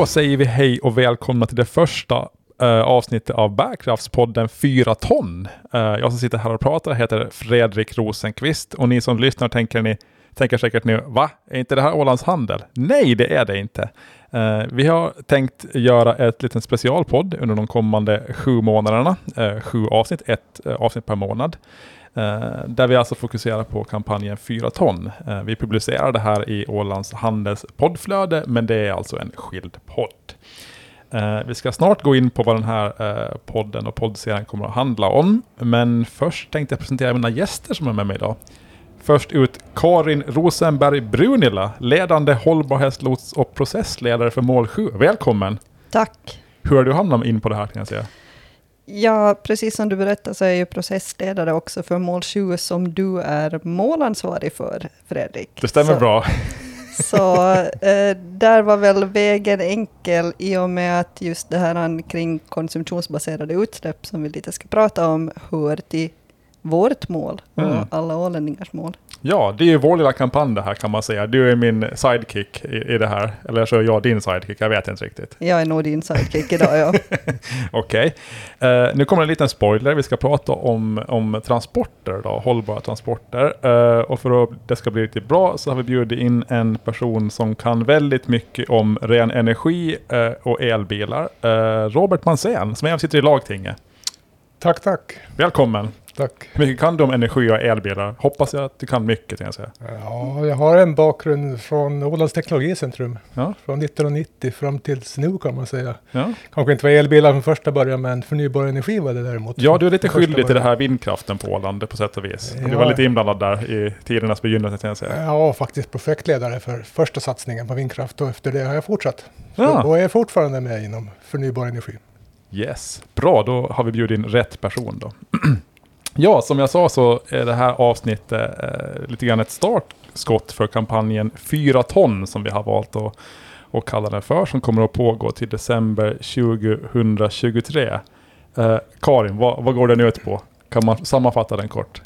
Då säger vi hej och välkomna till det första uh, avsnittet av Bärkraftspodden 4 ton. Uh, jag som sitter här och pratar heter Fredrik Rosenqvist och ni som lyssnar tänker, ni, tänker säkert nu, va? Är inte det här Ålands Handel? Nej, det är det inte. Uh, vi har tänkt göra ett litet specialpodd under de kommande sju månaderna. sju avsnitt, ett avsnitt per månad. Uh, där vi alltså fokuserar på kampanjen 4 ton. Uh, vi publicerar det här i Ålands Handels poddflöde, men det är alltså en skild podd. Uh, vi ska snart gå in på vad den här podden och poddserien kommer att handla om, men först tänkte jag presentera mina gäster som är med mig idag. Först ut Karin Rosenberg Brunilla, ledande hållbarhetslots och processledare för mål 7. Välkommen! Tack! Hur har du hamnat in på det här kan jag säga? Ja, precis som du berättade så är jag processledare också för mål 7 som du är målansvarig för, Fredrik. Det stämmer så, bra. så eh, där var väl vägen enkel i och med att just det här kring konsumtionsbaserade utsläpp som vi lite ska prata om hör till vårt mål och mm. alla ålänningars mål. Ja, det är ju vår lilla kampanj det här kan man säga. Du är min sidekick i, i det här. Eller så är jag din sidekick, jag vet inte riktigt. Jag är nog din sidekick idag, ja. Okej. Okay. Uh, eh, nu kommer en liten spoiler. Vi ska prata om, om transporter, då, hållbara transporter. Uh, och för att det ska bli riktigt bra så har vi bjudit in en person som kan väldigt mycket om ren energi uh, och elbilar. Robert Mansén, som även sitter i lagtinget. Tack, tack. Välkommen. Tack. Hur mycket kan du om energi och elbilar? Hoppas jag att du kan mycket, kan jag säga. Ja, jag har en bakgrund från Ålands Teknologicentrum. Ja. Från 1990 fram tills nu kan man säga. Ja. Kanske inte var elbilar från första början, men förnybar energi var det däremot. Ja, du är lite skyldig till det här vindkraften på Åland på sätt och vis. Ja. Du var lite inblandad där i tidernas begynnelse, kan jag säga. Ja, faktiskt projektledare för första satsningen på vindkraft och efter det har jag fortsatt. Ja. Och är fortfarande med inom förnybar energi. Yes, bra, då har vi bjudit in rätt person då. Ja, som jag sa så är det här avsnittet eh, lite grann ett startskott för kampanjen 4 ton som vi har valt att, att kalla den för, som kommer att pågå till december 2023. Eh, Karin, vad, vad går den ut på? Kan man sammanfatta den kort?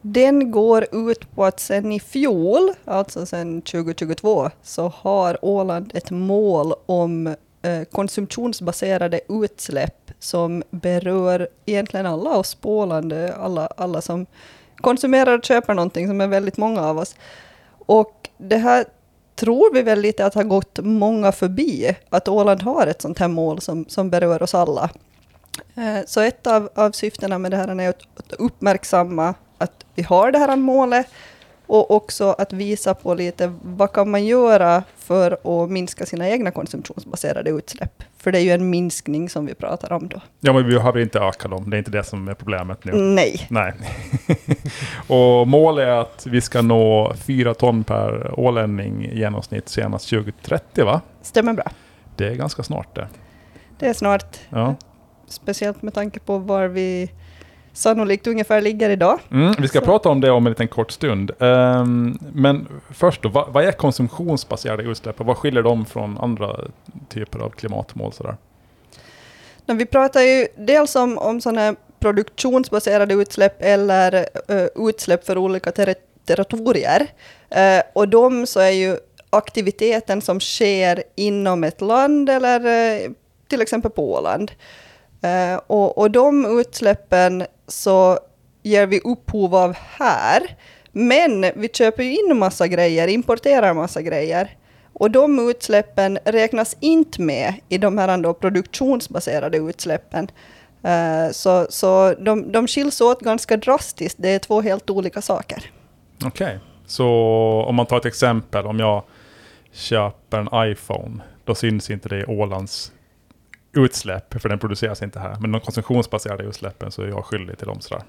Den går ut på att sen i fjol, alltså sen 2022, så har Åland ett mål om Eh, konsumtionsbaserade utsläpp som berör egentligen alla oss på Åland, alla, alla som konsumerar och köper någonting, som är väldigt många av oss. Och det här tror vi väl lite att har gått många förbi, att Åland har ett sånt här mål som, som berör oss alla. Eh, så ett av, av syftena med det här är att uppmärksamma att vi har det här målet och också att visa på lite vad kan man göra för att minska sina egna konsumtionsbaserade utsläpp. För det är ju en minskning som vi pratar om då. Ja, men vi behöver inte öka dem. Det är inte det som är problemet nu. Nej. Nej. och målet är att vi ska nå fyra ton per ålänning i genomsnitt senast 2030, va? Stämmer bra. Det är ganska snart det. Det är snart. Ja. Speciellt med tanke på var vi sannolikt ungefär ligger idag. Mm, vi ska så. prata om det om en liten kort stund. Um, men först då, vad, vad, är konsumtionsbaserade utsläpp och vad skiljer dem från andra typer av klimatmål? Sådär? vi pratar ju dels om, om sådana produktionsbaserade utsläpp eller uh, utsläpp för olika ter territorier. Uh, och de så är ju aktiviteten som sker inom ett land eller uh, till exempel på Åland. Och, och de utsläppen så ger vi upphov av här. Men vi köper ju in massa grejer, importerar massa grejer. Och de utsläppen räknas inte med i de här då produktionsbaserade utsläppen. Uh, så så de, de skiljs åt ganska drastiskt. Det är två helt olika saker. Okej, okay. så om man tar ett exempel. Om jag köper en iPhone, då syns inte det i Ålands utsläpp, för den produceras inte här. Men de konsumtionsbaserade utsläppen så är jag skyldig till dem sådär.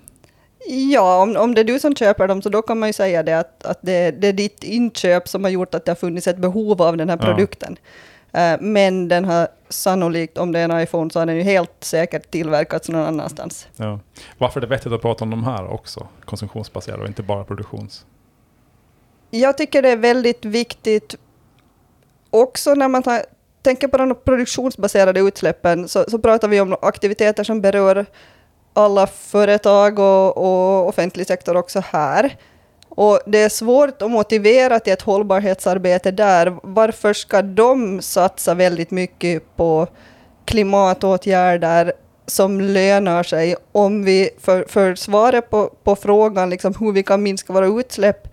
Ja, om, om det är du som köper dem så då kan man ju säga det att, att det, det är ditt inköp som har gjort att det har funnits ett behov av den här produkten. Ja. Uh, men den har sannolikt, om det är en iPhone, så har den ju helt säkert tillverkats någon annanstans. Ja. Varför är det vettigt att prata om de här också, konsumtionsbaserade och inte bara produktions? Jag tycker det är väldigt viktigt också när man tar, tänker på de produktionsbaserade utsläppen så, så pratar vi om aktiviteter som berör alla företag och, och offentlig sektor också här. Och det är svårt att motivera till ett hållbarhetsarbete där. Varför ska de satsa väldigt mycket på klimatåtgärder som lönar sig om vi, för, för svaret på, på frågan liksom hur vi kan minska våra utsläpp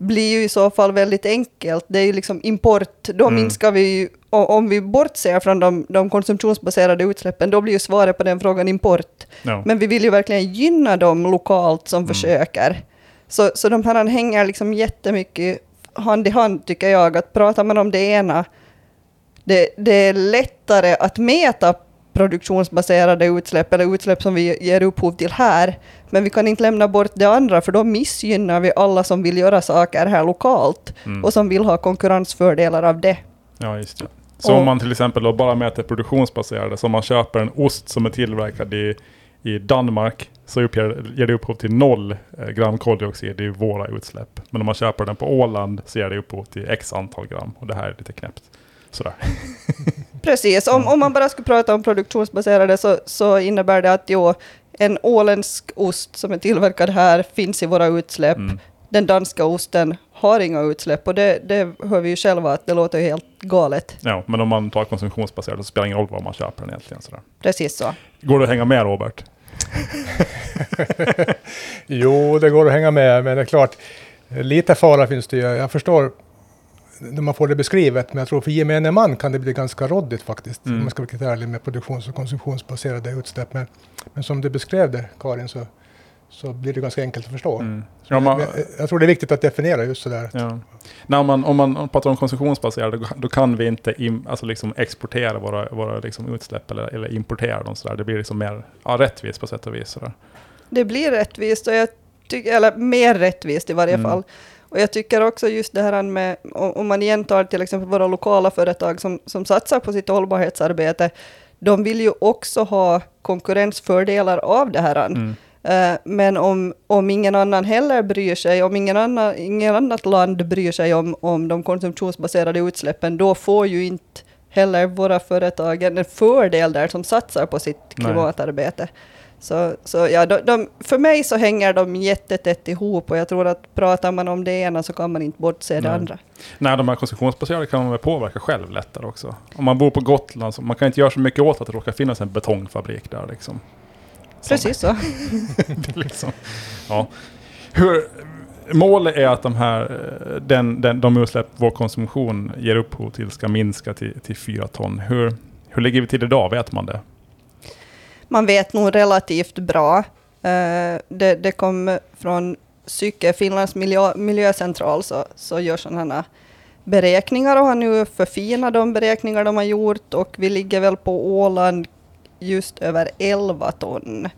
blir ju i så fall väldigt enkelt. Det är ju liksom import, då mm. minskar vi ju, om vi bortser från de, de konsumtionsbaserade utsläppen, då blir ju svaret på den frågan import. No. Men vi vill ju verkligen gynna dem lokalt som mm. försöker. Så, så de här hänger liksom jättemycket hand i hand tycker jag, att pratar man om det ena, det, det är lättare att mäta produktionsbaserade utsläpp eller utsläpp som vi ger upphov till här. Men vi kan inte lämna bort det andra för då missgynnar vi alla som vill göra saker här lokalt mm. och som vill ha konkurrensfördelar av det. Ja, just det. Så och, om man till exempel då bara mäter produktionsbaserade, så om man köper en ost som är tillverkad i, i Danmark så uppger, ger det upphov till noll eh, gram koldioxid i våra utsläpp. Men om man köper den på Åland så ger det upphov till x antal gram och det här är lite knäppt. Sådär. Precis, om, om man bara skulle prata om produktionsbaserade så, så innebär det att jo, en åländsk ost som är tillverkad här finns i våra utsläpp. Mm. Den danska osten har inga utsläpp och det, det hör vi ju själva att det låter helt galet. Ja, men om man tar konsumtionsbaserat så spelar det ingen roll var man köper den egentligen. Sådär. Precis så. Går det att hänga med Robert? jo, det går att hänga med, men det är klart, lite fara finns det ju. Jag förstår när man får det beskrivet, men jag tror för gemene man kan det bli ganska råddigt faktiskt, mm. om man ska vara riktigt ärlig med produktions och konsumtionsbaserade utsläpp. Men, men som du beskrev det, Karin, så, så blir det ganska enkelt att förstå. Mm. Ja, man, jag, jag, tror det är viktigt att definiera just sådär. Ja. Nej, om, man, om man pratar om konsumtionsbaserade, då, då kan vi inte im, alltså liksom exportera våra, våra liksom utsläpp eller, eller importera dem. Sådär. Det blir liksom mer ja, rättvist på sätt och vis. Sådär. Det blir rättvist, och jag tycker, eller mer rättvist i varje mm. fall. Och jag tycker också just det här med, om man igen tar till exempel våra lokala företag som, som satsar på sitt hållbarhetsarbete, de vill ju också ha konkurrensfördelar av det här. Mm. Uh, men om, om ingen annan heller bryr sig, om ingen, annan, ingen annat land bryr sig om, om de konsumtionsbaserade utsläppen, då får ju inte heller våra företag en fördel där som satsar på sitt klimatarbete. Nej. Så, så ja, de, de, för mig så hänger de jättetätt ihop och jag tror att pratar man om det ena så kan man inte bortse Nej. det andra. Nej, de här konsumtionsbaserade kan man väl påverka själv lättare också. Om man bor på Gotland, så man kan inte göra så mycket åt att det råkar finnas en betongfabrik där liksom. Precis så. liksom, ja. Hur, målet är att de, här, den, den, de utsläpp vår konsumtion ger upphov till ska minska till, till 4 ton. Hur, hur ligger vi till idag? Vet man det? Man vet nog relativt bra. Uh, det, det kom från Psyke, Finlands miljö, miljöcentral, så, så gör sådana beräkningar och har nu förfinat de beräkningar de har gjort och vi ligger väl på Åland just över 11 ton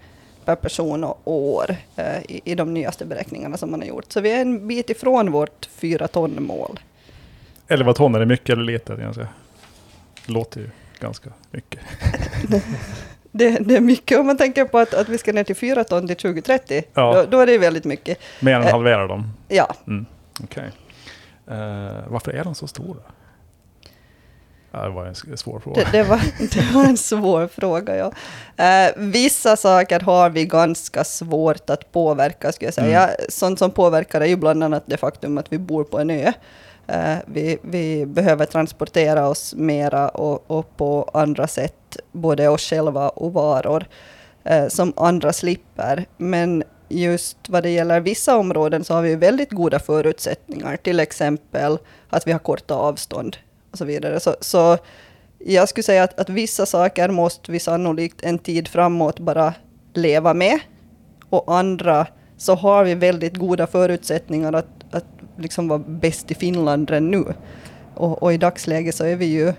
per person och år uh, i, i de nyaste beräkningarna som man har gjort. Så vi är en bit ifrån vårt 4 ton mål. 11 ton, är det mycket eller lite? Det låter ju ganska mycket. det, det, är mycket om man tänker på att, att vi ska ner till 4 ton till 2030. Ja. Då, då, är det väldigt mycket. Mer än eh, halvera dem? Ja. Mm. Okay. Uh, varför är de så stora? Det var en svår fråga. Det, det, var, det var en svår fråga, ja. Uh, vissa saker har vi ganska svårt att påverka, skulle jag säga. Mm. Sånt som påverkar är ju bland annat det faktum att vi bor på en ö. Eh, vi, vi behöver transportera oss mera och, och på andra sätt både oss själva och varor eh, som andra slipper. Men just vad det gäller vissa områden så har vi väldigt goda förutsättningar, till exempel att vi har korta avstånd och så vidare. Så, så jag skulle säga att, att vissa saker måste vi sannolikt en tid framåt bara leva med, och andra så har vi väldigt goda förutsättningar att, att liksom vara bäst i Finland redan nu. Och, och, i dagsläget så är vi ju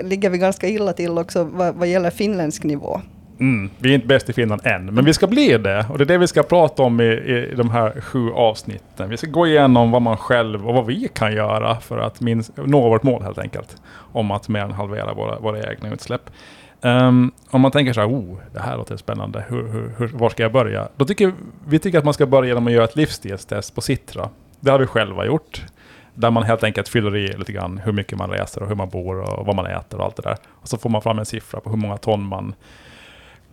ligger vi ganska illa till också vad, vad gäller finländsk nivå. Mm, vi är inte bäst i Finland än, men vi ska bli det. Och det är det vi ska prata om i, i de här sju avsnitten. Vi ska gå igenom vad man själv och vad vi kan göra för att minst, nå vårt mål helt enkelt. Om att mer än halvera våra, våra egna utsläpp. Um, om man tänker så här, oh, det här låter spännande, hur, hur, hur, var ska jag börja? Då tycker vi tycker att man ska börja genom att göra ett livsstilstest på Citra. Det har vi själva gjort. Där man helt enkelt fyller i lite grann hur mycket man reser och hur man bor och vad man äter och allt det där. Och så får man fram en siffra på hur många ton man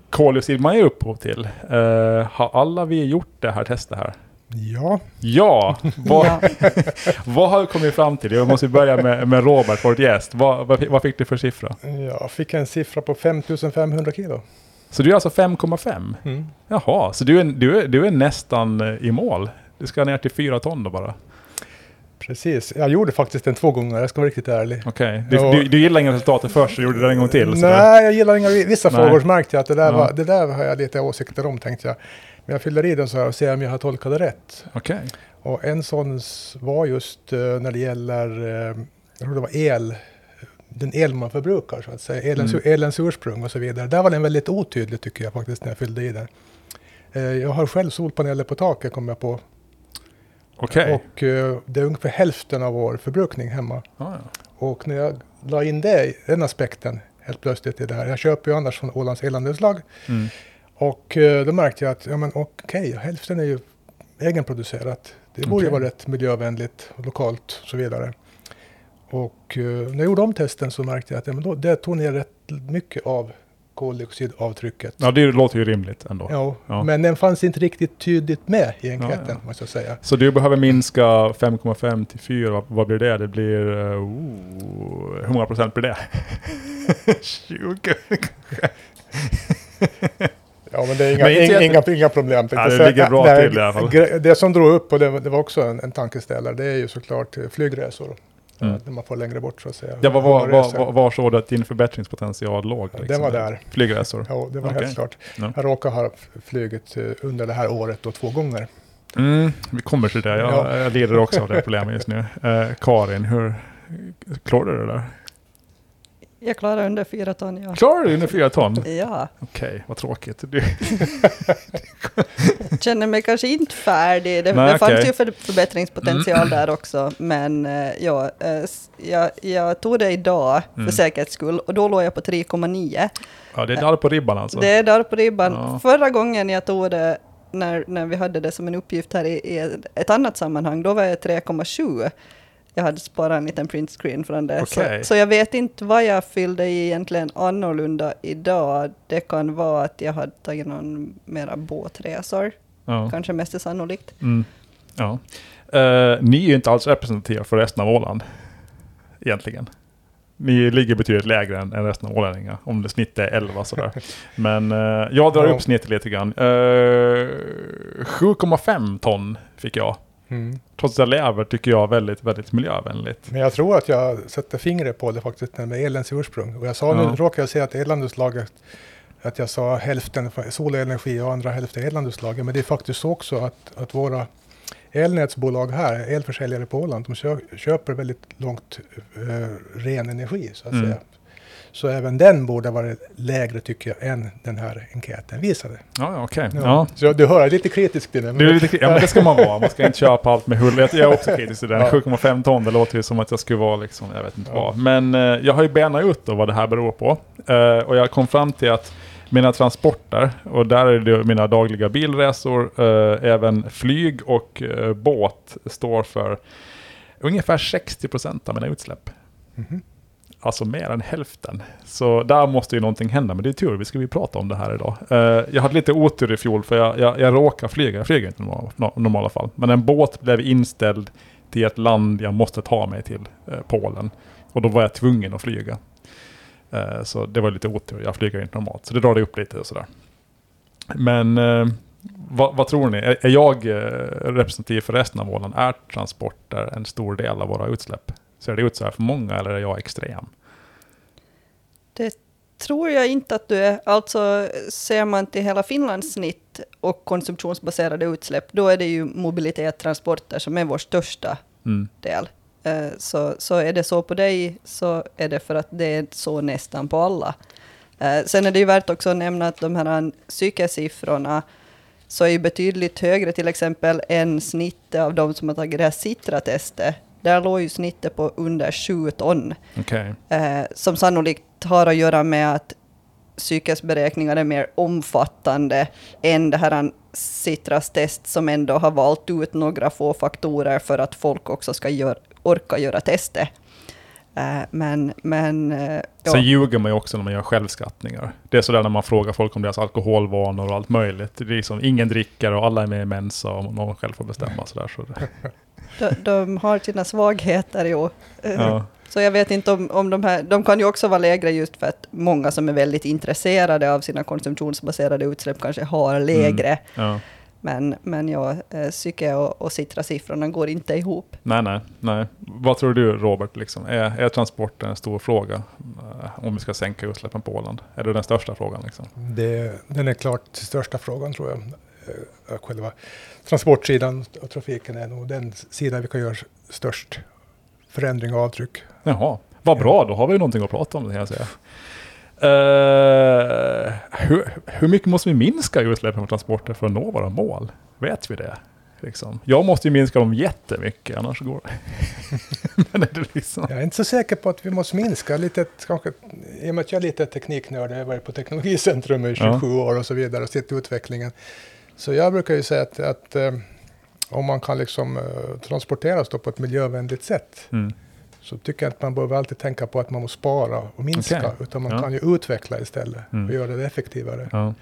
koldioxid man ger upphov till. Uh, har alla vi gjort det här testet här? Ja, Ja, vad, vad har du kommit fram till? Jag måste börja med, med Robert, vår gäst. Vad, vad, fick- vad fick du för siffra? jag fick en siffra på 5500 kilo. Så du är alltså 5,5? Mm. Jaha, så du är, du, är, du är nästan eh, i mål? Du ska ner till 4 ton då bara? Precis, jag gjorde faktiskt den två gånger, jag ska vara riktigt ärlig. Okej. Du, Ja. du, du gillar inga resultatet först, så gjorde du det en gång till? Nej, jag gillar inga vissa Nej. frågor märkte jag att det där, Ja. var, det där har jag lite åsikter om tänkte jag. Men jag fyller i den så här och ser om jag har tolkat det rätt. Okej. Och en sån var just eh, när det gäller, eh, jag tror det var el, den el man förbrukar så att säga, elens, Mm. elens ursprung och så vidare. Där var den väldigt otydlig tycker jag faktiskt när jag fyllde i den. Eh, Jag har själv solpaneler på taket kom jag på Okej. och det är ungefär hälften av vår förbrukning hemma. Ah, ja. Och när jag la in det, den aspekten helt plötsligt i det här, jag köper ju annars från Ålands elandelslag Mm. Och eh, då märkte jag att ja, men, okej, hälften är ju egenproducerat. Det borde ju Okej. vara rätt miljövänligt, lokalt och så vidare. Och eh, när jag gjorde om testen så märkte jag att ja, men då, det tog ner rätt mycket av koldioxidavtrycket. ja, det låter ju rimligt ändå. Ja, Ja. Men den fanns inte riktigt tydligt med i enkäten, Ja, måste jag säga. Så du behöver minska 5,5 till 4. Vad, blir det? Det blir... Uh, oh, hur många procent blir det? 20? Ja, men det är inga, Men inga, inga, inga problem. Ja, det ligger bra Nej, till i alla fall. Det som drog upp, och det, var- det var också en, en tankeställare, det är ju såklart flygresor. Mm. Ja, När man får längre bort så att säga. Ja, var, var, var, var såg du att din förbättringspotential låg? liksom? Den var där. Flygresor? Ja, det var Okej. helt klart. Ja. Jag råkar ha flugit eh, under det här året då två gånger. Mm, vi kommer till det. Jag, Ja. jag lider också av det problemet just nu. Eh, Karin, hur klarar du det där? Jag klarar under fyra ton, ja. Klarar du under fyra ton? Okej, Ja, vad tråkigt. Du, känner mig kanske inte färdig. Det, Nej, det fanns okej. ju för, förbättringspotential där också. Men eh, ja, eh, jag, jag tog det idag Mm. för säkerhets skull och då låg jag på 3,9. ja, det är där på ribban alltså. Det är där på ribban. Ja. Förra gången jag tog det, när, när vi hade det som en uppgift här i, i ett annat sammanhang, då var jag 3,7. Jag hade sparat en liten printscreen från det. Okej. Så, så jag vet inte vad jag fyllde i egentligen annorlunda idag. Det kan vara att jag hade tagit någon mera båtresor, ja. kanske mest sannolikt. Mm. ja. Eh, ni är ju inte alls representativa för resten av Åland. Egentligen. Ni ligger betydligt lägre än, än resten av ålänningar. Om det snittet är 11 sådär. Men eh, jag drar Ja. upp snittet lite grann. Uh, 7,5 ton fick jag. Mm. Trots att jag lever tycker jag väldigt, väldigt miljövänligt. Men jag tror att jag sätter fingret på det faktiskt med elens ursprung. Och jag sa Ja. nu, råkar jag säga att elandelslaget, att jag sa hälften solenergi och andra hälften elandelslaget. Men det är faktiskt så också att, att våra elnätsbolag här, elförsäljare på Åland, de kö, köper väldigt långt eh, ren energi så att Mm. säga. Så även den borde vara lägre tycker jag än den här enkäten visade. Ja, okej. Ja. Ja. Så du hör, jag är lite kritisk till den. Lite, ja, men det ska man vara. Man ska inte köpa allt med hull. Jag är också kritisk till den. Ja. 7,5 ton, det låter ju som att jag skulle vara liksom, jag vet inte Ja. vad. Men eh, jag har ju benat ut då vad det här beror på. Eh, och jag kom fram till att mina transporter, och där är det mina dagliga bilresor, eh, även flyg och eh, båt står för ungefär 60% av mina utsläpp. Mhm. Alltså mer än hälften. Så där måste ju någonting hända, men det är tur, vi ska ju prata om det här idag. Eh, jag hade lite otur i fjol för jag, jag, jag råkade flyga, jag flyger inte i normala, normala fall. Men en båt blev inställd till ett land jag måste ta mig till, eh, Polen. Och då var jag tvungen att flyga. Eh, så det var lite otur, jag flyger inte normalt. Så det drar det upp lite och sådär. Men vad, vad tror ni? Är, är jag representativ för resten av Åland? Är transporter en stor del av våra utsläpp? Ser det ut så här för många eller är jag extrem? Det tror jag inte att du är. Alltså ser man till hela Finlands snitt och konsumtionsbaserade utsläpp, då är det ju mobilitet, transporter som är vår största Mm. del. Eh, Så, så är det så på dig, så är det för att det är så nästan på alla. Eh, Sen är det ju värt också att nämna att de här psykesiffrorna så är ju betydligt högre till exempel än snittet av de som har tagit det här Citra-testet. Där låg ju snittet på under 7 ton Okej. eh, som sannolikt har att göra med att psykesberäkningar är mer omfattande än det här Citras test som ändå har valt ut några få faktorer för att folk också ska gör, orka göra testet. Eh, men men eh, ja. Sen ljuger man ju också när man gör självskattningar. Det är sådär när man frågar folk om deras alkoholvanor och allt möjligt. Det är liksom, ingen dricker och alla är med i Mensa och någon själv får bestämma sådär. Så det, de, de har sina svagheter ju. Eh, ja. Så jag vet inte om, om de här, de kan ju också vara lägre just för att många som är väldigt intresserade av sina konsumtionsbaserade utsläpp kanske har lägre. Ja. Men, men ja, eh, psyke och, och Citra-siffrorna går inte ihop. Nej, nej, nej. Vad tror du Robert, liksom? är, är transporten en stor fråga? eh, Om vi ska sänka utsläppen på Åland? Är det den största frågan? Liksom? Det, den är klart största frågan tror jag. Eh, Själva transportsidan och trafiken är nog den sida vi kan göra störst förändring och avtryck. Jaha, vad bra, då har vi någonting att prata om, det kan jag säga. Eh, hur, hur mycket måste vi minska utsläppen från transporter för att nå våra mål? Vet vi det? Liksom. Jag måste ju minska dem jättemycket, annars går det. Men är det liksom... Jag är inte så säker på att vi måste minska lite, kanske, i och med att jag är lite tekniknörd, jag har varit på Teknologicentrum i 27 år och så vidare och sett utvecklingen. Så jag brukar ju säga att, att eh, om man kan liksom eh, transporteras på ett miljövänligt sätt Mm. så tycker jag att man behöver alltid tänka på att man måste spara och minska. Okej. Utan man Ja. kan ju utveckla istället Mm. och göra det effektivare. Ja.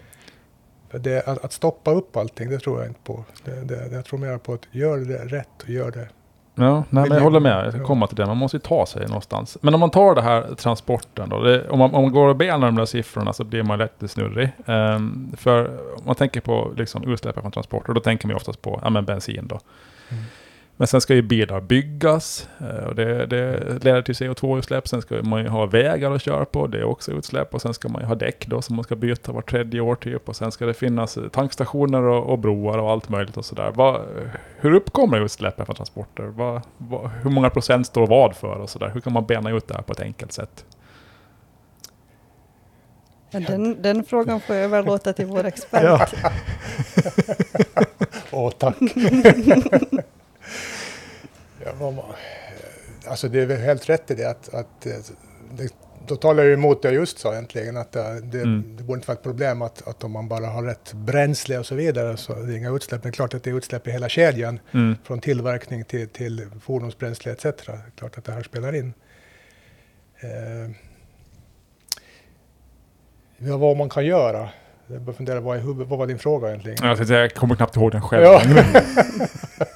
För det, att, att stoppa upp allting, det tror jag inte på. Det, det, jag tror mer på att göra det rätt och göra det. Ja, nej, men jag håller med. Jag ska komma till det. Man måste ju ta sig någonstans. Men om man tar det här transporten då. Det, om, man, om man går och benar de där siffrorna så blir man lätt snurrig. Ehm, för om man tänker på liksom, utsläppen från transporter, då tänker man ju oftast på ja, men bensin då. Mm. Men sen ska ju bilar byggas eh, och det, det leder till CO2-utsläpp. Sen ska man ju ha vägar att köra på, det är också utsläpp. Och sen ska man ju ha däck då som man ska byta var tredje år typ. Och sen ska det finnas eh, tankstationer och, och broar och allt möjligt och sådär. Hur uppkommer utsläppen från transporter? Vad, vad, hur många procent står vad för och sådär? Hur kan man bena ut det här på ett enkelt sätt? Den, den frågan får jag överlåta till vår expert. Ja. Åh, tack. man, alltså det är väl helt rätt i det att, att eh, det, då talar jag emot det jag just sa egentligen, att det, det, Mm. det borde inte vara ett problem att, att om man bara har rätt bränsle och så vidare så är det inga utsläpp. Men det är klart att det är utsläpp i hela kedjan, Mm. från tillverkning till, till fordonsbränsle etc. Klart att det här spelar in. Eh, ja, vad man kan göra. Jag bara funderar, vad, är vad var din fråga egentligen? Jag, tänkte, jag kommer knappt ihåg den själv. Ja.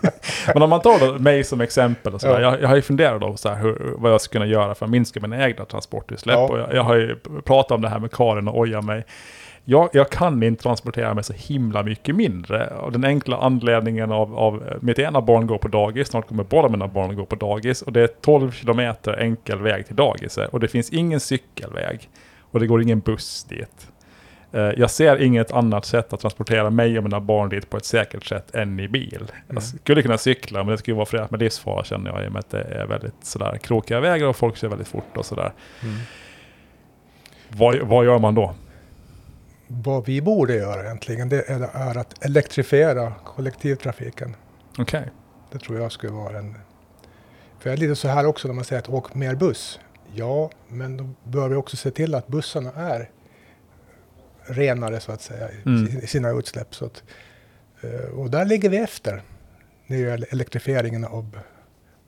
Men om man tar då mig som exempel och sådär. Ja. Jag, jag har ju funderat då så här, hur, vad jag skulle kunna göra för att minska mina egna transportutsläpp. Ja. Och jag, jag har ju pratat om det här med Karin och ojat mig. Jag, jag kan inte transportera mig så himla mycket mindre. Av den enkla anledningen av, av mitt ena barn går på dagis. Snart kommer båda mina barn gå på dagis. Och det är 12 kilometer enkel väg till dagiset. Och det finns ingen cykelväg. Och det går ingen buss dit. Eh, Jag ser inget annat sätt att transportera mig och mina barn dit på ett säkert sätt än i bil. Mm. Jag skulle kunna cykla, men det skulle vara förenat med livsfara känner jag, i och med att det är väldigt sådär krokiga vägar och folk kör väldigt fort och sådär. Mm. Vad, vad gör man då? Vad vi borde göra egentligen, det är, att elektrifiera kollektivtrafiken. Okej. Det tror jag skulle vara en... För jag är lite så här också när man säger att åk mer buss. Ja, men då bör vi också se till att bussarna är renare så att säga Mm. i sina utsläpp. Så att, eh, och där ligger vi efter när det gäller elektrifieringen av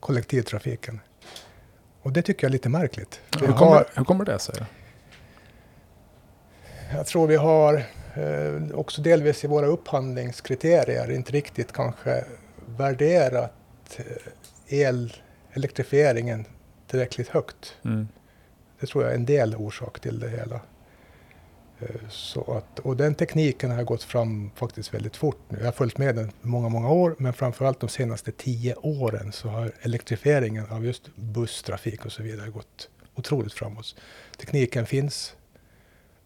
kollektivtrafiken. Och det tycker jag är lite märkligt. Vi Hur, kommer, hur kommer det sig? Jag tror vi har eh, också delvis i våra upphandlingskriterier inte riktigt kanske värderat eh, el, elektrifieringen tillräckligt högt. Mm. Det tror jag är en del orsak till det hela. Eh, Så att, och den tekniken har gått fram faktiskt väldigt fort nu. Jag har följt med den många, många år, men framförallt de senaste tio åren så har elektrifieringen av just busstrafik och så vidare gått otroligt framåt. Tekniken finns,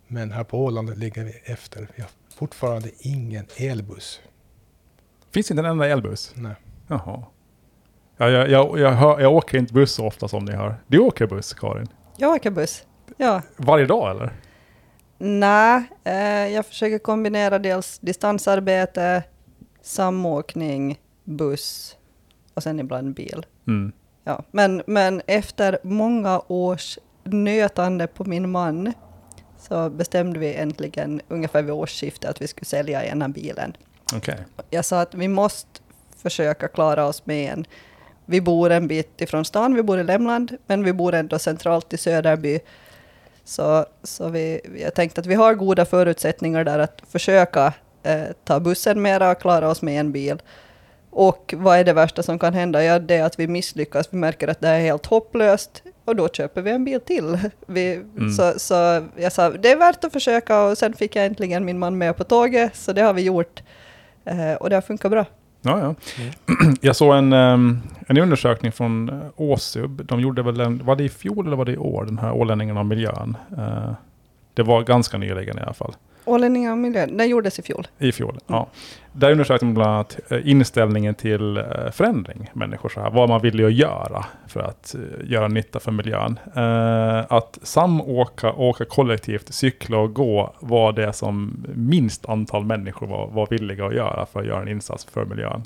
men här på Åland ligger vi efter. Vi har fortfarande ingen elbuss. Finns inte en enda elbuss? Nej. Jaha. Ja, jag, jag, jag, hör, jag åker inte buss så ofta som ni hör. Du åker buss, Karin? Jag åker buss. Ja. Varje dag eller? Nej, eh, jag försöker kombinera dels distansarbete, samåkning, buss och sen ibland bil. Mm. Ja, men, men efter många års nötande på min man så bestämde vi äntligen ungefär vid årsskiftet att vi skulle sälja ena bilen. Okej. Jag sa att vi måste försöka klara oss med en. vi bor en bit ifrån stan, vi bor i Lämland, men vi bor ändå centralt i Söderby. Så, så vi, jag tänkte att vi har goda förutsättningar där att försöka eh, ta bussen mera och klara oss med en bil. Och vad är det värsta som kan hända? Ja, det är att vi misslyckas. Vi märker att det är helt hopplöst och då köper vi en bil till. Vi, Mm. så, så jag sa, det är värt att försöka och sen fick jag äntligen min man med på tåget, så det har vi gjort. Eh, och det har funkat bra. Ja, ja. Jag såg en, ehm, en undersökning från eh, Åsub. De gjorde väl en, var det i fjol eller var det i år, den här ålänningen av miljön? Eh, det var ganska nyligen i alla fall. Ålänningar och miljön, den gjordes i fjol. I fjol, ja. Där undersökte man bland annat eh, inställningen till eh, förändring. Människor så här, vad man ville göra för att eh, göra nytta för miljön. Att samåka, åka kollektivt, cykla och gå var det som minst antal människor var, var villiga att göra för att göra en insats för miljön.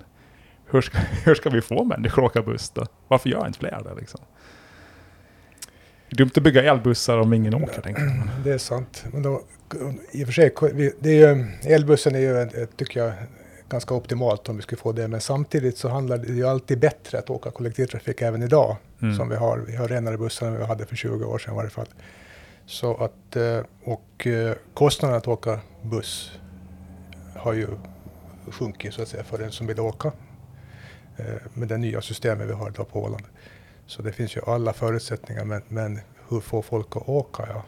Hur ska, hur ska vi få människor att åka buss då? Varför gör inte fler det liksom? Dumt att bygga elbussar om ingen åker, tänker. Det är sant. Men då, I och för sig, det är ju, elbussen är ju, ett, tycker jag, ganska optimalt om vi skulle få det. Men samtidigt så handlar det ju alltid bättre att åka kollektivtrafik även idag. Mm. Som vi har. Vi har renare bussar än vi hade för 20 år sedan i varje fall. Så att, eh, och eh, kostnaden att åka buss har ju sjunkit så att säga för den som vill åka. eh, Med det nya systemet vi har idag på Åland. Så det finns ju alla förutsättningar men, men hur får folk att åka? Ja.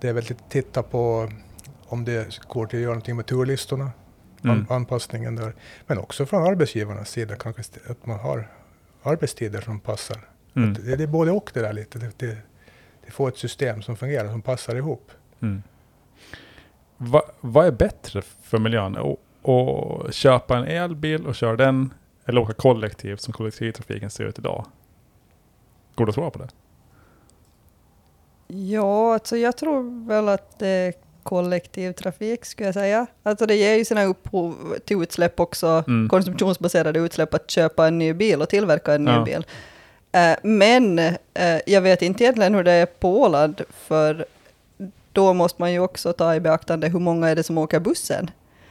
Det är väl att titta på om det går till att göra någonting med turlistorna, Mm. an, anpassningen där. Men också från arbetsgivarnas sida kanske att man har arbetstider som passar. Mm. Det, det är både och det där lite. Det, det, det får ett system som fungerar, som passar ihop. Mm. Va, vad är bättre för miljön? Att köpa en elbil och köra den eller åka kollektivt som kollektivtrafiken ser ut idag? Går det att svara på det? Ja, alltså jag tror väl att det är kollektivtrafik skulle jag säga. Alltså det ger ju sina upphov till utsläpp också, Mm. konsumtionsbaserade utsläpp, att köpa en ny bil och tillverka en ny Ja. bil. Eh, men eh, jag vet inte egentligen hur det är på Åland, för då måste man ju också ta i beaktande hur många är det som åker bussen,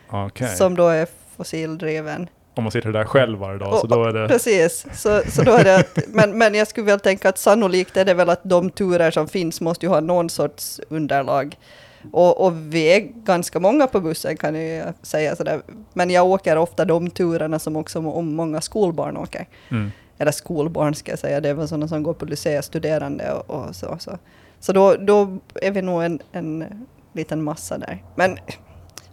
Okej. som då är fossildriven. Om man sitter där själv varje dag så Och- då är det... Precis, så, så då är det att, men, men jag skulle väl tänka att sannolikt är det väl att de turer som finns måste ju ha någon sorts underlag. Och, och vi är ganska många på bussen kan jag säga sådär. Men jag åker ofta de turerna som också om många skolbarn åker. Mm. Eller skolbarn ska jag säga, det är väl sådana som går på lycée, studerande och, och så. Så, så då, då är vi nog en, en liten massa där. Men,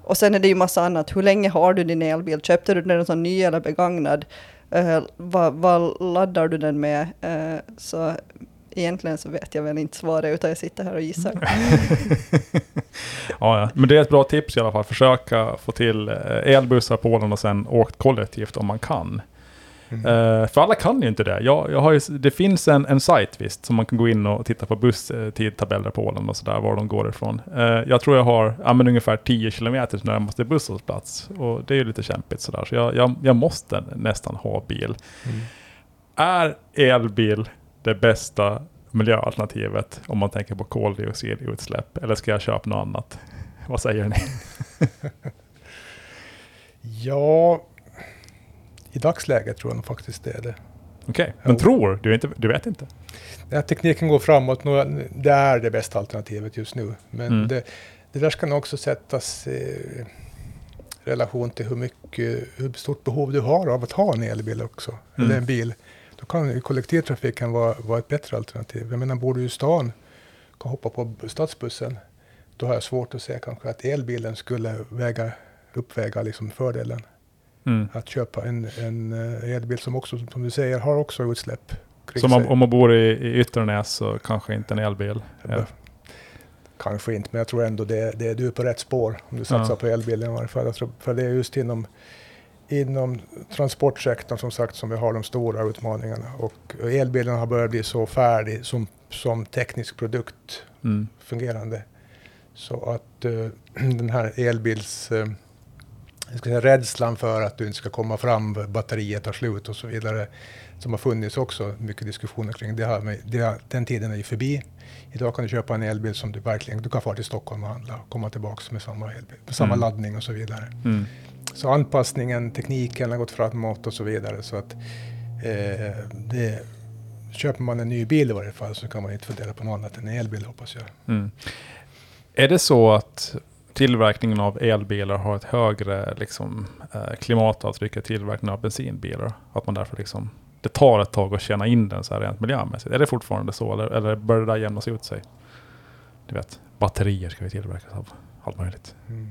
och sen är det ju massa annat. Hur länge har du din elbil? Köpte du den som ny eller begagnad? Uh, vad, vad laddar du den med? Uh, så egentligen så vet jag väl inte svaret, utan jag sitter här och gissar. Ja, ja. Men det är ett bra tips i alla fall. Försöka få till eh, elbussar på Åland och sen åkt kollektivt om man kan. Mm. Eh, för alla kan ju inte det. Jag, jag har ju, det finns en, en sajt visst, som man kan gå in och titta på busstidtabeller på Åland och sådär, var de går ifrån. Eh, jag tror jag har ja, men ungefär 10 kilometer till närmaste busshållplats. Och det är ju lite kämpigt sådär, så jag, jag, jag måste nästan ha bil. Mm. Är elbil det bästa miljöalternativet om man tänker på koldioxidutsläpp? Eller ska jag köpa något annat? Vad säger ni? Ja, i dagsläget tror jag faktiskt det är det. Okej, men Jo. tror du? Inte, du vet inte? Ja, tekniken går framåt, nu- det är det bästa alternativet just nu. Men Mm. det, det där ska nog också sättas i relation till hur, mycket, hur stort behov du har av att ha en elbil också, Mm. eller en bil. Då kan kollektivtrafiken vara, vara ett bättre alternativ. Jag menar, bor du i stan kan hoppa på stadsbussen, då har jag svårt att se kanske att elbilen skulle väga, uppväga liksom fördelen. Mm. Att köpa en, en eh, elbil som också, som du säger, har också utsläpp. Så om om man bor i, i Ytternäs så kanske inte en elbil. Ja. Kanske inte, men jag tror ändå det, det, du är på rätt spår om du satsar Ja. på elbilen i varje fall. För det är just inom, inom transportsektorn som sagt som vi har de stora utmaningarna. Och elbilen har börjat bli så färdig som, som teknisk produkt Mm. fungerande. Så att eh, den här elbils... eh, jag ska säga, rädslan för att du inte ska komma fram, batteriet tar slut och så vidare, som har funnits också mycket diskussioner kring. Det med- det den tiden är ju förbi. Idag kan du köpa en elbil som du verkligen, du kan fara till Stockholm och handla och komma tillbaka med samma, elbil, med samma Mm. laddning och så vidare. Mm. Så anpassningen, tekniken har gått framåt och så vidare. Så att eh, det, köper man en ny bil i varje fall så kan man inte fundera på något annat än en elbil hoppas jag. Mm. Är det så att tillverkningen av elbilar har ett högre liksom, eh, klimatavtryck än tillverkningen av bensinbilar? Att man därför liksom, det tar ett tag att tjäna in den så här rent miljömässigt. Är det fortfarande så eller, eller börjar det där jämnas ut sig? Du vet, batterier ska ju tillverkas av allt möjligt. Mm.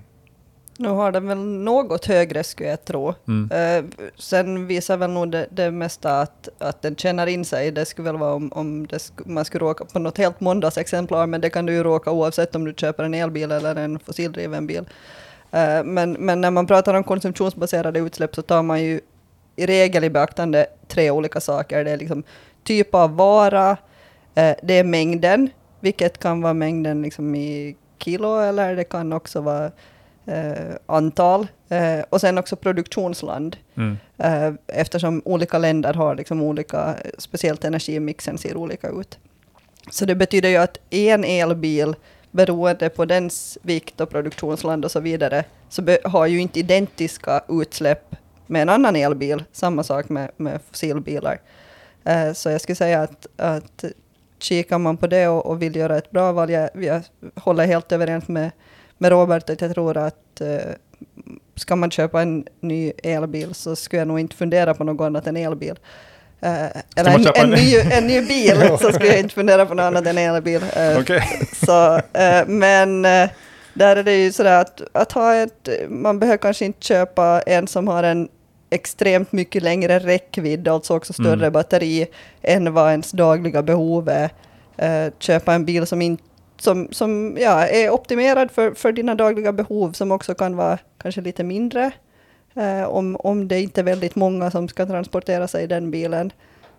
Nu har den väl något högre skulle jag tro. Mm. Eh, sen visar väl nog det, det mesta att, att den känner in sig. Det skulle väl vara om, om sk man skulle råka på något helt måndagsexemplar, men det kan du ju råka oavsett om du köper en elbil eller en fossildriven bil. Eh, men, men när man pratar om konsumtionsbaserade utsläpp så tar man ju i regel i beaktande tre olika saker. Det är liksom typ av vara, eh, det är mängden, vilket kan vara mängden liksom i kilo eller det kan också vara eh, antal. Eh, och sen också produktionsland. Mm. Eh, eftersom olika länder har liksom olika, speciellt energimixen ser olika ut. Så det betyder ju att en elbil, beroende på dens vikt och produktionsland och så vidare, så har ju inte identiska utsläpp med en annan elbil. Samma sak med, med fossilbilar. Eh, så jag skulle säga att, att kikar man på det och, och vill göra ett bra val, jag, jag håller helt överens med, med Robert att jag tror att eh, ska man köpa en ny elbil så skulle jag nog inte fundera på något annat än elbil. Eh, eller en, en, en- ny, en ny bil så skulle jag inte fundera på något annat än elbil. Eh, Okej. så, eh, men eh, där är det ju sådär att, att ha ett, man behöver kanske inte köpa en som har en extremt mycket längre räckvidd, alltså också större Mm. batteri än vad ens dagliga behov är. Eh, köpa en bil som, in, som, som ja, är optimerad för, för dina dagliga behov, som också kan vara kanske lite mindre, eh, om, om det inte är väldigt många som ska transportera sig i den bilen.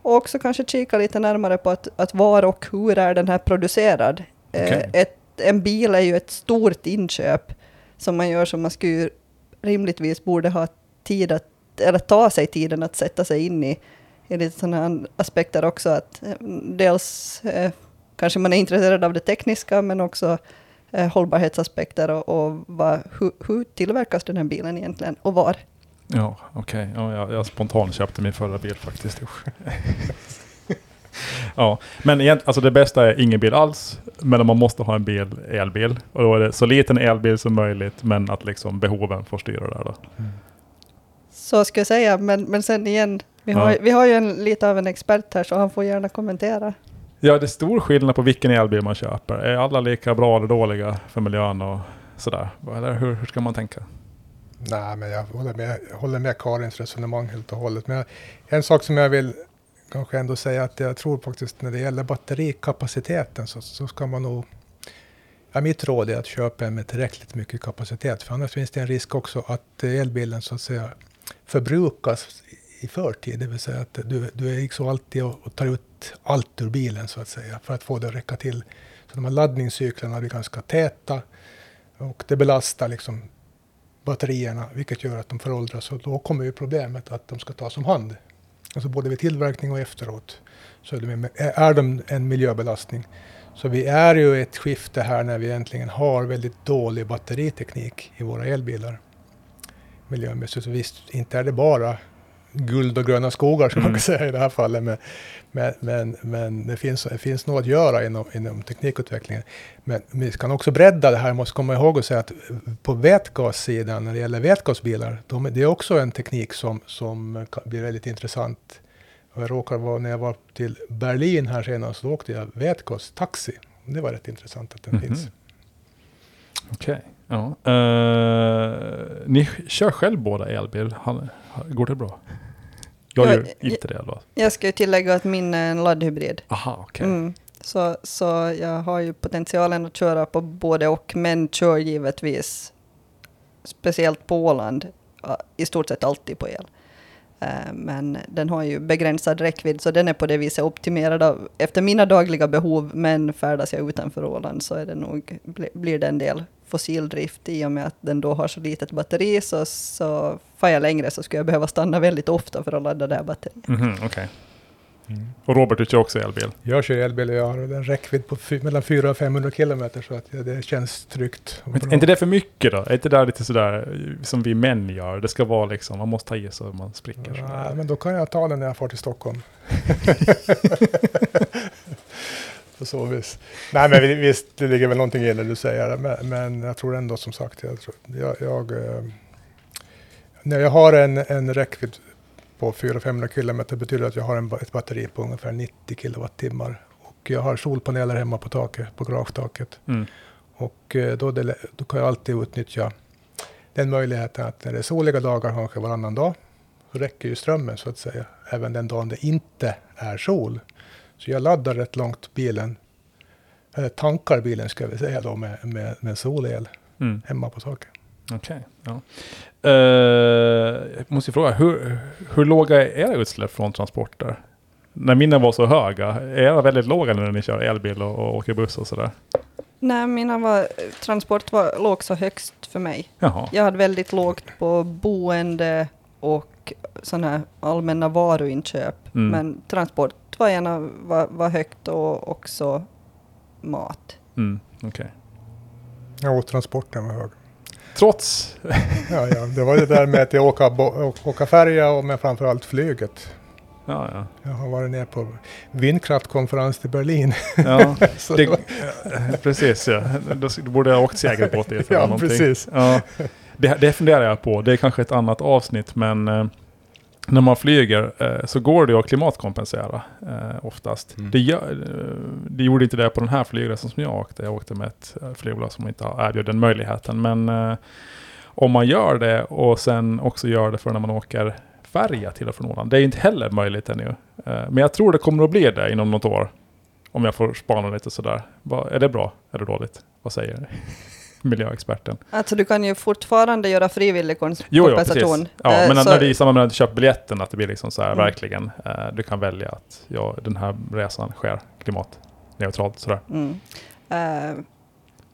Och också kanske kika lite närmare på att, att var och hur är den här producerad. Eh, Okej. ett, en bil är ju ett stort inköp som man gör som man skulle rimligtvis borde ha tid att, eller ta sig tiden att sätta sig in i, i lite sådana aspekter också. Att eh, dels eh, kanske man är intresserad av det tekniska men också eh, hållbarhetsaspekter och, och vad, hur, hur tillverkas den här bilen egentligen och var. Ja, okej. Ja, jag, jag spontant köpte min förra bil faktiskt. Ja, men egent, alltså det bästa är ingen bil alls, men om man måste ha en bil, elbil. Och då är det så liten elbil som möjligt, men att liksom behoven får styra där då. Så ska jag säga, men, men sen igen, vi har, Ja. vi har ju en, lite av en expert här så han får gärna kommentera. Ja, det är stor skillnad på vilken elbil man köper. Är alla lika bra eller dåliga för miljön och sådär? Eller hur, hur ska man tänka? Nej, men jag håller med, jag håller med Karins resonemang helt och hållet. Men en sak som jag vill kanske ändå säga att jag tror faktiskt när det gäller batterikapaciteten så, så ska man nog... Ja, mitt råd är att köpa en med tillräckligt mycket kapacitet, för annars finns det en risk också att elbilen så att säga förbrukas i- i förtid. Det vill säga att du, du är liksom alltid och, och tar ut allt ur bilen så att säga för att få det att räcka till. Så de här laddningscyklerna blir ganska täta och det belastar liksom batterierna, vilket gör att de föråldras. Och då kommer ju problemet att de ska tas om hand. Alltså både vid tillverkning och efteråt så är de, är de en miljöbelastning. Så vi är ju i ett skifte här när vi äntligen har väldigt dålig batteriteknik i våra elbilar. Miljömässigt. Så visst, inte är det bara guld och gröna skogar som man kan säga i det här fallet. Men, men, men, men det, finns, det finns något att göra inom, inom teknikutvecklingen. Men vi kan också bredda det här, måste komma ihåg och säga att på vätgassidan, när det gäller vätgasbilar, de, det är också en teknik som, som kan bli väldigt intressant. Jag råkar vara, när jag var till Berlin här senast, så åkte jag vätgastaxi. Det var rätt intressant att den Mhm. finns. Okej. Ja. Eh, ni kör själv båda elbil. Går det bra? Jag Ja, gör jag- inte det då. Jag ska ju tillägga att min är en laddhybrid. Aha, okej. Mm. Så, så jag har ju potentialen att köra på både och, men kör givetvis, speciellt på Åland, i stort sett alltid på el. Eh, Men den har ju begränsad räckvidd, så den är på det viset optimerad av, efter mina dagliga behov, men färdas jag utanför Åland så är det nog, bli- blir det en del fossildrift i och med att den då har så litet batteri, så, så far jag längre så skulle jag behöva stanna väldigt ofta för att ladda det här batteriet. Mhm, okej. Och Robert, du kör också elbil? Jag kör elbil och jag har en räckvidd på mellan 400 och 500 kilometer så att ja, det känns tryggt. Men är inte det för mycket då? Är inte det där lite sådär eh, som vi män gör? Det ska vara liksom, man måste ta i så man spricker. Ja, sådär. men då kan jag ta den när jag får till Stockholm. På så vis. Nej men vi- visst, det ligger väl någonting i det du säger. Men, men jag tror ändå som sagt, jag, tror, jag, jag, eh, när jag har en, en räckvidd på 400-500 kilometer betyder att jag har en, ett batteri på ungefär 90 kilowattimmar. Och jag har solpaneler hemma på taket, på garagetaket. Mm. Och eh, då, det, då kan jag alltid utnyttja den möjligheten att när det är soliga dagar, kanske varannan dag, så räcker ju strömmen så att säga, även den dagen det inte är sol. Så jag laddar rätt långt bilen, eller tankar bilen ska vi säga då med, med, med solel Mm. hemma på taket. Okej. ja. Eh, jag måste fråga, hur, hur låga är era utsläpp från transporter? När mina var så höga, är era väldigt låga när ni kör elbil och, och åker buss och sådär? Nej, mina var, transport var, låg så högst för mig. Jaha. Jag hade väldigt lågt på boende och sådana här allmänna varuinköp. Mm. Men transport var, ena, var, var högt och också mat. Mm. Okej. Ja, och transporten var hög. Trots... Ja, ja, det var det där med att jag åka, åka färja och men framförallt flyget. Ja, ja. Jag har varit ner på vindkraftkonferens till Berlin. ja. Så Det, det var- precis ja. Då, borde jag ha åkt segelbåt dit eller Ja, någonting. precis. Ja. Det, det funderar jag på. Det är kanske ett annat avsnitt men eh, när man flyger eh, så går det att klimatkompensera eh, oftast. Mm. Det, eh, det gjorde inte det på den här flygresan som jag åkte. Jag åkte med ett flygbolag som inte erbjudit den möjligheten. Men om man gör det och sen också gör det för när man åker färja till och från Åland. Det är inte heller möjligt ännu. Men jag tror det kommer att bli det inom något år. Om jag får spana lite sådär. Är det bra eller dåligt? Vad säger miljöexperten? Alltså du kan ju fortfarande göra frivillig kons- Jo, jo kompensation. precis. Ja, Eh, men så- när det är i samband med att du köper biljetten, att det blir liksom så här, Mm. verkligen, eh, du kan välja att ja, den här resan sker klimatneutralt sådär. Mm. Eh,